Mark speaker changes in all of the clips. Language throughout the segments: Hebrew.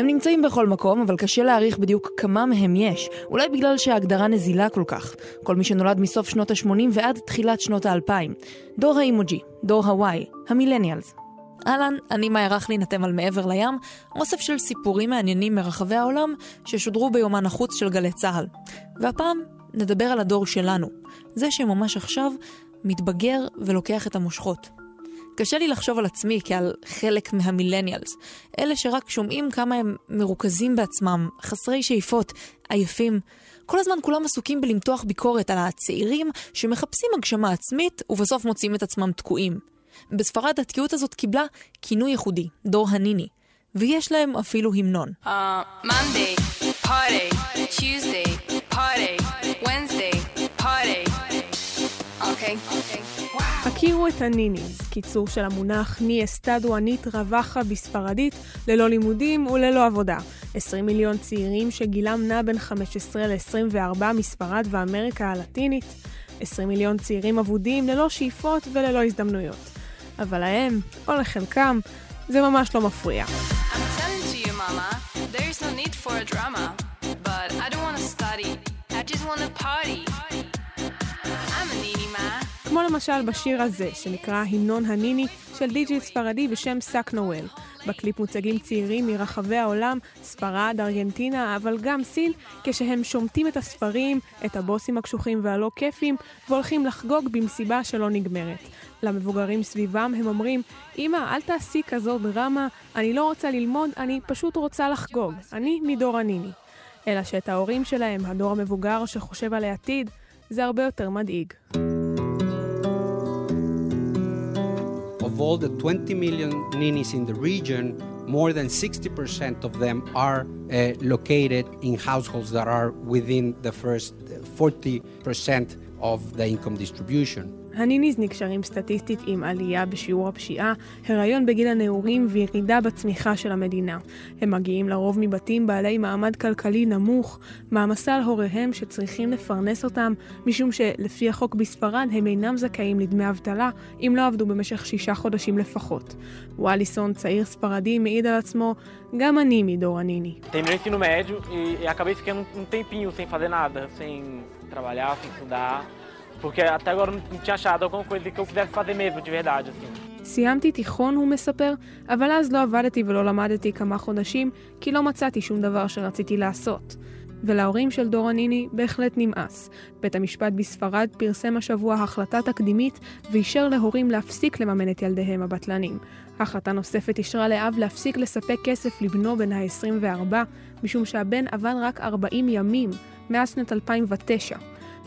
Speaker 1: הם נמצאים בכל מקום, אבל קשה להעריך בדיוק כמה מהם יש. אולי בגלל שההגדרה נזילה כל כך. כל מי שנולד מסוף שנות ה-80 ועד תחילת שנות ה-2000. דור האימוג'י, דור הוואי, המילניאלס. אהלן, אני מאיה רכלין, אתם על מעבר לים, אוסף של סיפורים מעניינים מרחבי העולם ששודרו ביומן החוץ של גלי צה"ל. והפעם נדבר על הדור שלנו, זה שממש עכשיו מתבגר ולוקח את המושכות. קשה לי לחשוב על עצמי כעל חלק מהמילניאלס, אלה שרק שומעים כמה הם מרוכזים בעצמם, חסרי שאיפות, עייפים. כל הזמן כולם עסוקים בלמתוח ביקורת על הצעירים שמחפשים הגשמה עצמית ובסוף מוצאים את עצמם תקועים. בספרד התקיעות הזאת קיבלה כינוי ייחודי, דור הניני, ויש להם אפילו המנון. Uh, Monday, party, Tuesday,
Speaker 2: הכירו את הניניז, קיצור של המונח ני אסטדו אנית רווחה בספרדית, ללא לימודים וללא עבודה. 20 מיליון צעירים שגילם נע בין 15 ל-24 מספרד ואמריקה הלטינית. 20 מיליון צעירים אבודים ללא שאיפות וללא הזדמנויות. אבל להם, או לחלקם, זה ממש לא מפריע. כמו למשל בשיר הזה, שנקרא המנון הניני, של די.ג'י ספרדי בשם סאק נואל. בקליפ מוצגים צעירים מרחבי העולם, ספרד, ארגנטינה, אבל גם סין, כשהם שומטים את הספרים, את הבוסים הקשוחים והלא כיפים, והולכים לחגוג במסיבה שלא נגמרת. למבוגרים סביבם הם אומרים, אמא, אל תעשי כזו דרמה, אני לא רוצה ללמוד, אני פשוט רוצה לחגוג. אני מדור הניני. אלא שאת ההורים שלהם, הדור המבוגר שחושב על העתיד, זה הרבה יותר מדאיג.
Speaker 3: Of all the 20 million ninis in the region, more than 60% of them are uh, located in households that are within the first 40% of the income distribution.
Speaker 2: הניניז נקשרים סטטיסטית עם עלייה בשיעור הפשיעה, הריון בגיל הנעורים וירידה בצמיחה של המדינה. הם מגיעים לרוב מבתים בעלי מעמד כלכלי נמוך, מעמסה על הוריהם שצריכים לפרנס אותם, משום שלפי החוק בספרד הם אינם זכאים לדמי אבטלה, אם לא עבדו במשך שישה חודשים לפחות. וואליסון, צעיר ספרדי, מעיד על עצמו, גם אני מדור הניני. Porque até agora não tinha achado alguma coisa que eu quisesse fazer mesmo, de verdade, assim. סיימתי תיכון, הוא מספר, אבל אז לא עבדתי ולא למדתי כמה חודשים, כי לא מצאתי שום דבר שרציתי לעשות. ולהורים של דור הניני בהחלט נמאס. בית המשפט בספרד פרסם השבוע החלטה תקדימית ואישר להורים להפסיק לממן את ילדיהם הבטלנים. החלטה נוספת אישרה לאב להפסיק לספק כסף לבנו בן ה-24, משום שהבן עבד רק 40 ימים מאז שנת 2009.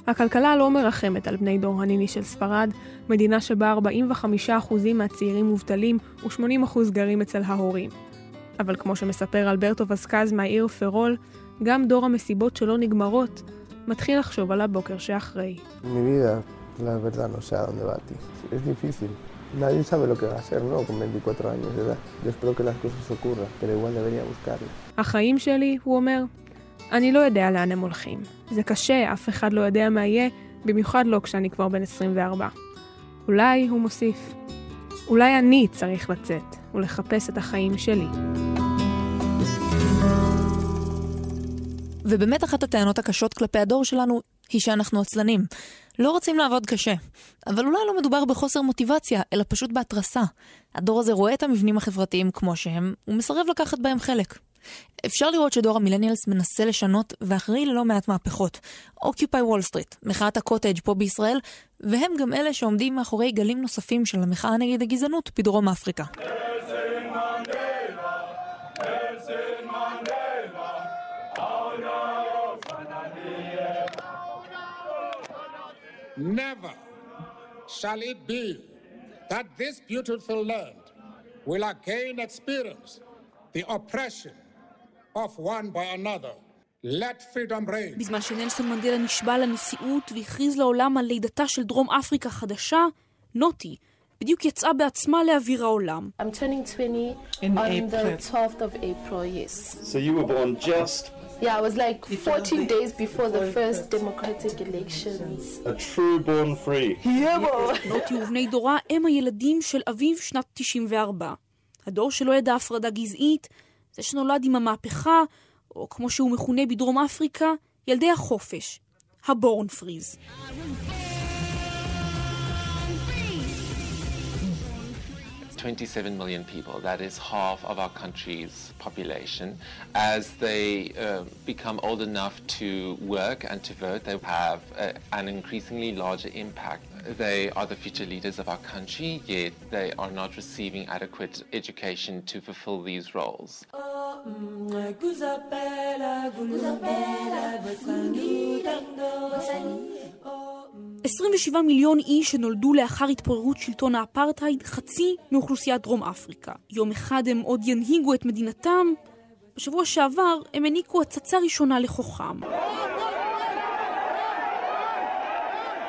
Speaker 2: הכלכלה לא מרחמת על בני דור הניני של ספרד, מדינה שבה 45% מהצעירים מובטלים ו-80% גרים אצל ההורים. אבל כמו שמספר אלברטו וסקז מהעיר פרול, גם דור המסיבות שלא נגמרות מתחיל לחשוב על הבוקר שאחרי. Nadie sabe lo que va a ser, ¿no? Con 24 años de edad. Yo espero que las cosas ocurran, pero igual debería buscarlas. החיים שלי, הוא אומר, אני לא יודע לאן הם הולכים. זה קשה, אף אחד לא יודע מה יהיה, במיוחד לא כשאני כבר בן 24. אולי, הוא מוסיף, אולי אני צריך לצאת ולחפש את החיים שלי.
Speaker 1: ובאמת אחת הטענות הקשות כלפי הדור שלנו היא שאנחנו עצלנים. לא רוצים לעבוד קשה. אבל אולי לא מדובר בחוסר מוטיבציה, אלא פשוט בהתרסה. הדור הזה רואה את המבנים החברתיים כמו שהם, ומסרב לקחת בהם חלק. אפשר לראות שדור המילניאלס מנסה לשנות ואחראי ללא מעט מהפכות. אוקיופאי וול סטריט, מחאת הקוטג' פה בישראל, והם גם אלה שעומדים מאחורי גלים נוספים של המחאה נגד הגזענות בדרום אפריקה. Never shall it be that this beautiful land will again experience the oppression of one by another. Let freedom reign. בזמן שנלסון מנדלה נשבע לנשיאות והכריז לעולם על לידתה של דרום אפריקה חדשה, נוטי בדיוק יצאה בעצמה לאוויר העולם. I'm turning 20 on the 12th of April, yes. So you were born just Yeah, I was like 14 days before the first democratic elections. A true born free. נוטי ובני דורה הם הילדים של אביו שנת 94. הדור שלא ידע הפרדה גזעית
Speaker 4: זה שנולד עם המהפכה, או כמו שהוא מכונה בדרום אפריקה, ילדי החופש, הבורן פריז.
Speaker 5: 27 million people, that is half of our country's population. As they uh, become old enough to work and to vote, they have uh, an increasingly larger impact. They are the future leaders of our country, yet they are not receiving adequate education to fulfill these roles.
Speaker 4: 27 מיליון איש שנולדו לאחר התפוררות שלטון האפרטהייד, חצי מאוכלוסיית דרום אפריקה. יום אחד הם עוד ינהיגו את מדינתם, בשבוע שעבר הם העניקו הצצה ראשונה לכוחם.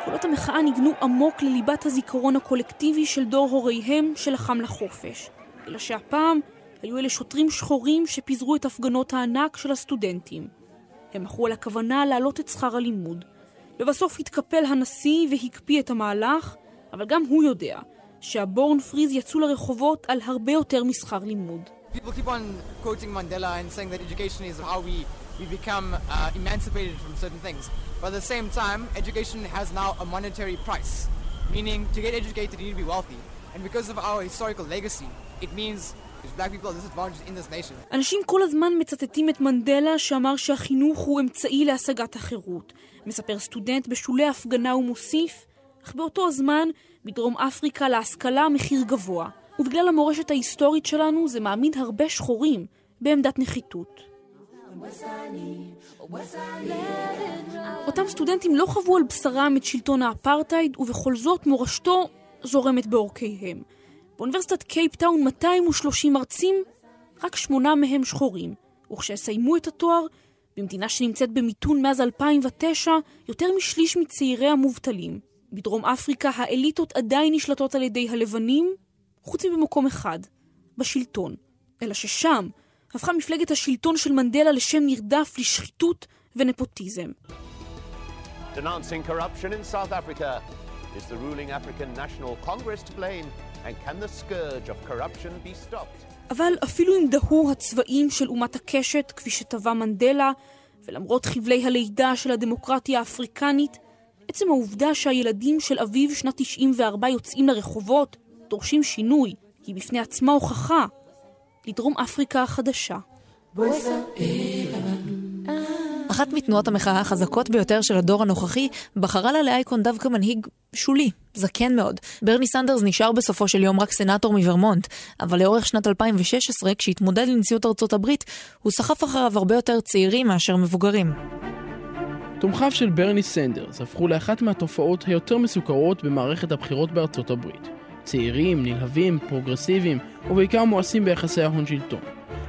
Speaker 4: קולות המחאה ניגנו עמוק לליבת הזיכרון הקולקטיבי של דור הוריהם שלחם לחופש. אלא שהפעם היו אלה שוטרים שחורים שפיזרו את הפגנות הענק של הסטודנטים. הם מכרו על הכוונה להעלות את שכר הלימוד. לבסוף התקפל הנשיא והקפיא את המהלך, אבל גם הוא יודע שהבורן פריז יצאו לרחובות על הרבה יותר משכר לימוד. People keep on quoting Mandela and saying that education is how we, we become uh, emancipated from certain things. But at the same time, education has now a monetary price. Meaning, to get educated, you need to be wealthy. And because of our historical legacy, it means אנשים כל הזמן מצטטים את מנדלה שאמר שהחינוך הוא אמצעי להשגת החירות. מספר סטודנט בשולי הפגנה ומוסיף, אך באותו הזמן, בדרום אפריקה להשכלה מחיר גבוה, ובגלל המורשת ההיסטורית שלנו זה מעמיד הרבה שחורים בעמדת נחיתות. אותם סטודנטים לא חוו על בשרם את שלטון האפרטהייד, ובכל זאת מורשתו זורמת בעורקיהם. באוניברסיטת קייפטאון 230 מרצים, רק שמונה מהם שחורים, וכשסיימו את התואר, במדינה שנמצאת במיתון מאז 2009, יותר משליש מצעיריה מובטלים. בדרום אפריקה האליטות עדיין נשלטות על ידי הלבנים, חוץ מבמקום אחד, בשלטון. אלא ששם הפכה מפלגת השלטון של מנדלה לשם נרדף לשחיתות ונפוטיזם. Denouncing corruption in South Africa. Is the ruling African National Congress to blame? And can the scourge of corruption be stopped? אבל אפילו אם דהו הצבעים של אומת הקשת, כפי שטבע מנדלה, ולמרות חבלי הלידה של הדמוקרטיה האפריקנית, עצם העובדה שהילדים של אביו שנת 94 יוצאים לרחובות, דורשים שינוי, היא בפני עצמה הוכחה לדרום אפריקה החדשה.
Speaker 1: אחת מתנועות המחאה החזקות ביותר של הדור הנוכחי בחרה לה לאייקון דווקא מנהיג שולי, זקן מאוד. ברני סנדרס נשאר בסופו של יום רק סנאטור מוורמונט, אבל לאורך שנת 2016, כשהתמודד לנשיאות ארצות הברית, הוא סחף אחריו הרבה יותר צעירים מאשר מבוגרים.
Speaker 6: תומכיו של ברני סנדרס הפכו לאחת מהתופעות היותר מסוקרות במערכת הבחירות בארצות הברית. צעירים, נלהבים, פרוגרסיביים, ובעיקר מואסים ביחסי ההון-שלטון.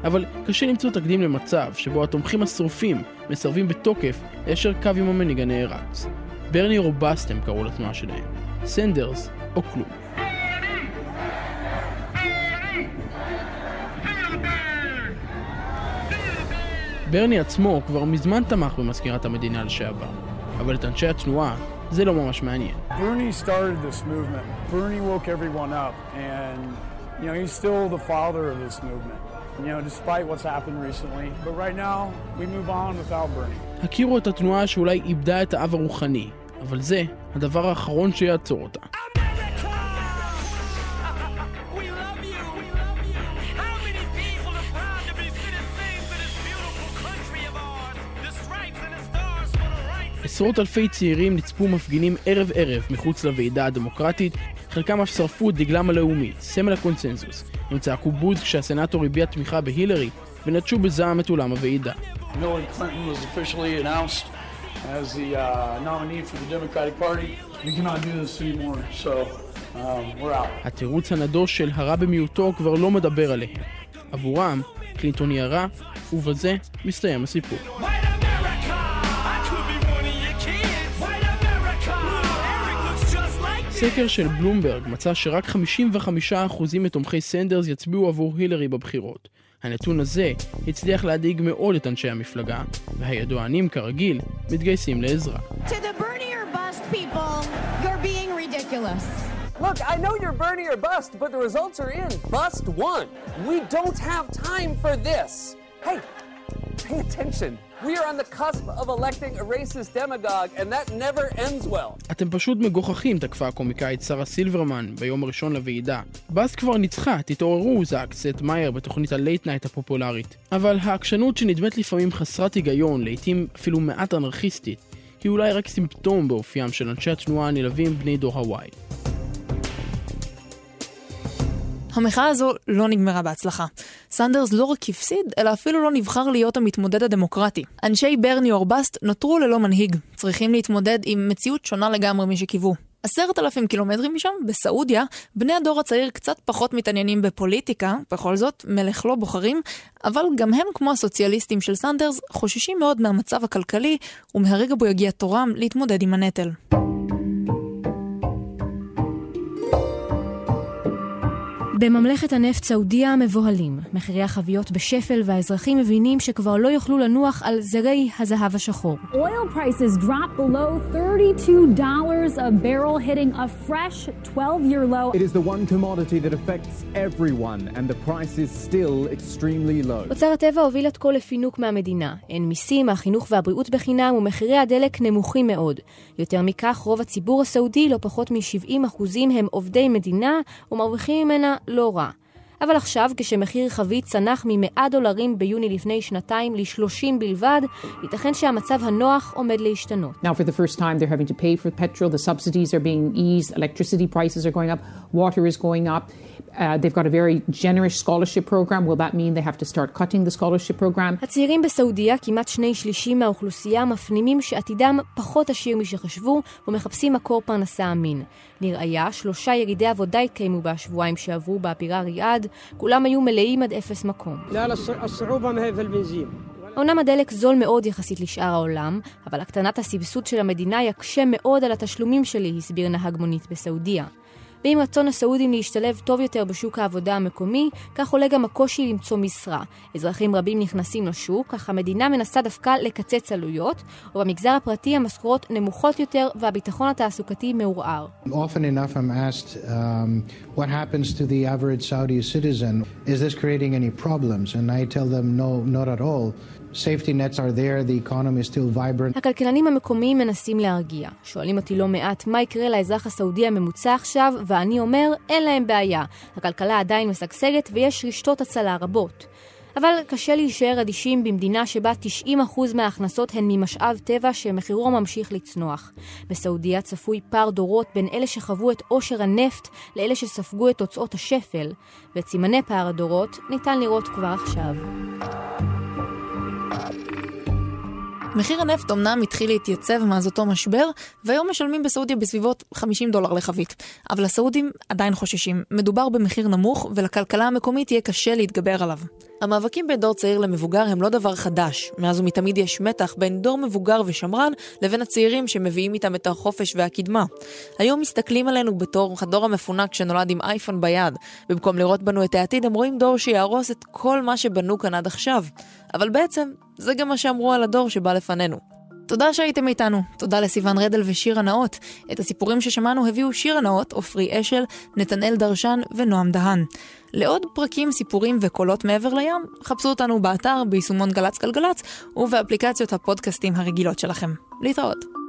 Speaker 6: אבל קשה למצוא תקדים למצב שבו התומכים השרופים מסרבים בתוקף ליישר קו עם המנהיג הנערץ. Bernie or bust הם קראו לתנועה שלהם. סנדרס או כלום. ברני עצמו כבר מזמן תמך במזכירת המדינה לשעבר, אבל את אנשי התנועה זה לא ממש מעניין. Bernie started this movement. Bernie woke everyone up and you know he's still the father of this movement. You know, despite what's happened recently, but right now we move on without Bernie. הכירו את התנועה שאולי איבדה את האב הרוחני, אבל זה הדבר האחרון שיעצור אותה. עשרות אלפי צעירים נצפו מפגינים ערב ערב מחוץ לוועידה הדמוקרטית, חלקם אף שרפו את דגלם הלאומי, סמל הקונצנזוס. הם צעקו בוז כשהסנאטור הביע תמיכה בהילרי, ונטשו בזעם את אולם הוועידה. as the uh, nominee for the Democratic Party. We cannot do this anymore, so um, we're out. התירוץ הנדוש של הרע במיעוטו כבר לא מדבר עליהם. עבורם, קלינטון היא הרע, ובזה מסתיים הסיפור. סקר של בלומברג מצא שרק 55% מתומכי סנדרס יצביעו עבור הילרי בבחירות. הנתון הזה הצליח להדאיג מאוד את אנשי המפלגה, והידוענים כרגיל מתגייסים לעזרה.
Speaker 7: Look, I know you're Bernie or bust, but the results are in. Bust one. We don't have time for this. Hey, pay attention. We are on the cusp of electing a racist demagogue, and that never ends well.
Speaker 2: אתם פשוט מגוחכים, תקפה הקומיקאית שרה סילברמן ביום הראשון לוועידה. בוז כבר ניצחה, תתעוררו, זעק סת' מאיירס בתוכנית הלייט נייט הפופולרית. אבל העקשנות שנדמית לפעמים חסרת היגיון, לעיתים אפילו מעט אנרכיסטית, היא אולי רק סימפטום באופיים של אנשי התנועה הנלהבים בני דור ה-Y.
Speaker 1: המחאה הזו לא נגמרה בהצלחה. סנדרס לא רק הפסיד, אלא אפילו לא נבחר להיות המתמודד הדמוקרטי. אנשי Bernie or Bust נותרו ללא מנהיג, צריכים להתמודד עם מציאות שונה לגמרי משקיוו. עשרת אלפים קילומטרים משם, בסעודיה, בני הדור הצעיר קצת פחות מתעניינים בפוליטיקה, בכל זאת, מלך לא בוחרים, אבל גם הם, כמו הסוציאליסטים של סנדרס, חוששים מאוד מהמצב הכלכלי, ומהרגע בו יגיע תורם להתמודד עם הנטל.
Speaker 8: בממלכת הנפט סעודיה מבוהלים. מחירי החביות בשפל והאזרחים מבינים שכבר לא יוכלו לנוח על זרי הזהב השחור. Oil prices drop below $32 a barrel, hitting a fresh 12-year low. It is the one commodity that affects everyone, and the price is still extremely low. אוצר הטבע הוביל את כל לפינוק מהמדינה. אין מיסים, החינוך והבריאות בחינם, ומחירי הדלק נמוכים מאוד. יותר מכך, רוב הציבור הסעודי, לא פחות מ-70% הם עובדי מדינה, ומרוויחים ממנה לא רע. אבל עכשיו, כשמחיר חבית צנח מ-100 דולרים ביוני לפני שנתיים ל-30 בלבד, ייתכן שהמצב הנוח עומד להשתנות. Now for the first time they're having to pay for petrol, the subsidies are being eased, electricity prices are going up, water is going up. Uh, they've got a very generous scholarship program. Will that mean they have to start cutting the scholarship program? הצעירים בסעודיה, כמעט שני שלישים מהאוכלוסייה, מפנימים שעתידם פחות עשיר משחשבו ומחפשים מקור פרנסה אמין. לראיה, שלושה ירידי עבודה התקיימו בשבועיים שעברו בבירה ריאד, כולם היו מלאים עד אפס מקום. אומנם הדלק זול מאוד יחסית לשאר העולם, אבל הקטנת הסבסוד של המדינה יקשה מאוד על התשלומים שלי, הסביר נהג מונית בסעודיה. ועם רצון הסעודים להשתלב טוב יותר בשוק העבודה המקומי, כך עולה גם הקושי למצוא משרה. אזרחים רבים נכנסים לשוק, אך המדינה מנסה דווקא לקצץ עלויות, ובמגזר הפרטי המשכורות נמוכות יותר והביטחון התעסוקתי מעורער. Asked um, citizen? Is this creating any problems? And I tell them no, not at all. הכלכלנים המקומיים מנסים להרגיע. שואלים אותי לא מעט מה יקרה לאזרח הסעודי הממוצע עכשיו, ואני אומר, אין להם בעיה. הכלכלה עדיין משגשגת ויש רשתות הצלה רבות. אבל קשה להישאר אדישים במדינה שבה 90% מההכנסות הן ממשאב טבע שמחירו ממשיך לצנוח. בסעודיה צפוי פער דורות בין אלה שחוו את עושר הנפט לאלה שספגו את תוצאות השפל, ואת סימני פער הדורות ניתן לראות כבר עכשיו.
Speaker 1: מחיר הנפט אמנם התחיל להתייצב מאז אותו משבר, והיום משלמים בסעודיה בסביבות 50 דולר לחבית. אבל הסעודים עדיין חוששים. מדובר במחיר נמוך, ולכלכלה המקומית יהיה קשה להתגבר עליו. המאבקים בין דור צעיר למבוגר הם לא דבר חדש. מאז ומתמיד יש מתח בין דור מבוגר ושמרן לבין הצעירים שמביאים איתם את החופש והקדמה. היום מסתכלים עלינו בתור הדור המפונק שנולד עם אייפון ביד. במקום לראות בנו את העתיד, הם רואים דור שיהרוס את כל מה שבנו כאן עד עכשיו. אבל בעצם, זה גם מה שאמרו על הדור שבא לפנינו. תודה שהייתם איתנו. תודה לסיון רדל ושירה נאות. את הסיפורים ששמענו הביאו שירה נאות, עופרי אשל, נתנאל דרשן ונועם דהן. לעוד פרקים, סיפורים וקולות מעבר לים, חפשו אותנו באתר, ביישומון גל"צ גלגלצ ובאפליקציות הפודקאסטים הרגילות שלכם. להתראות.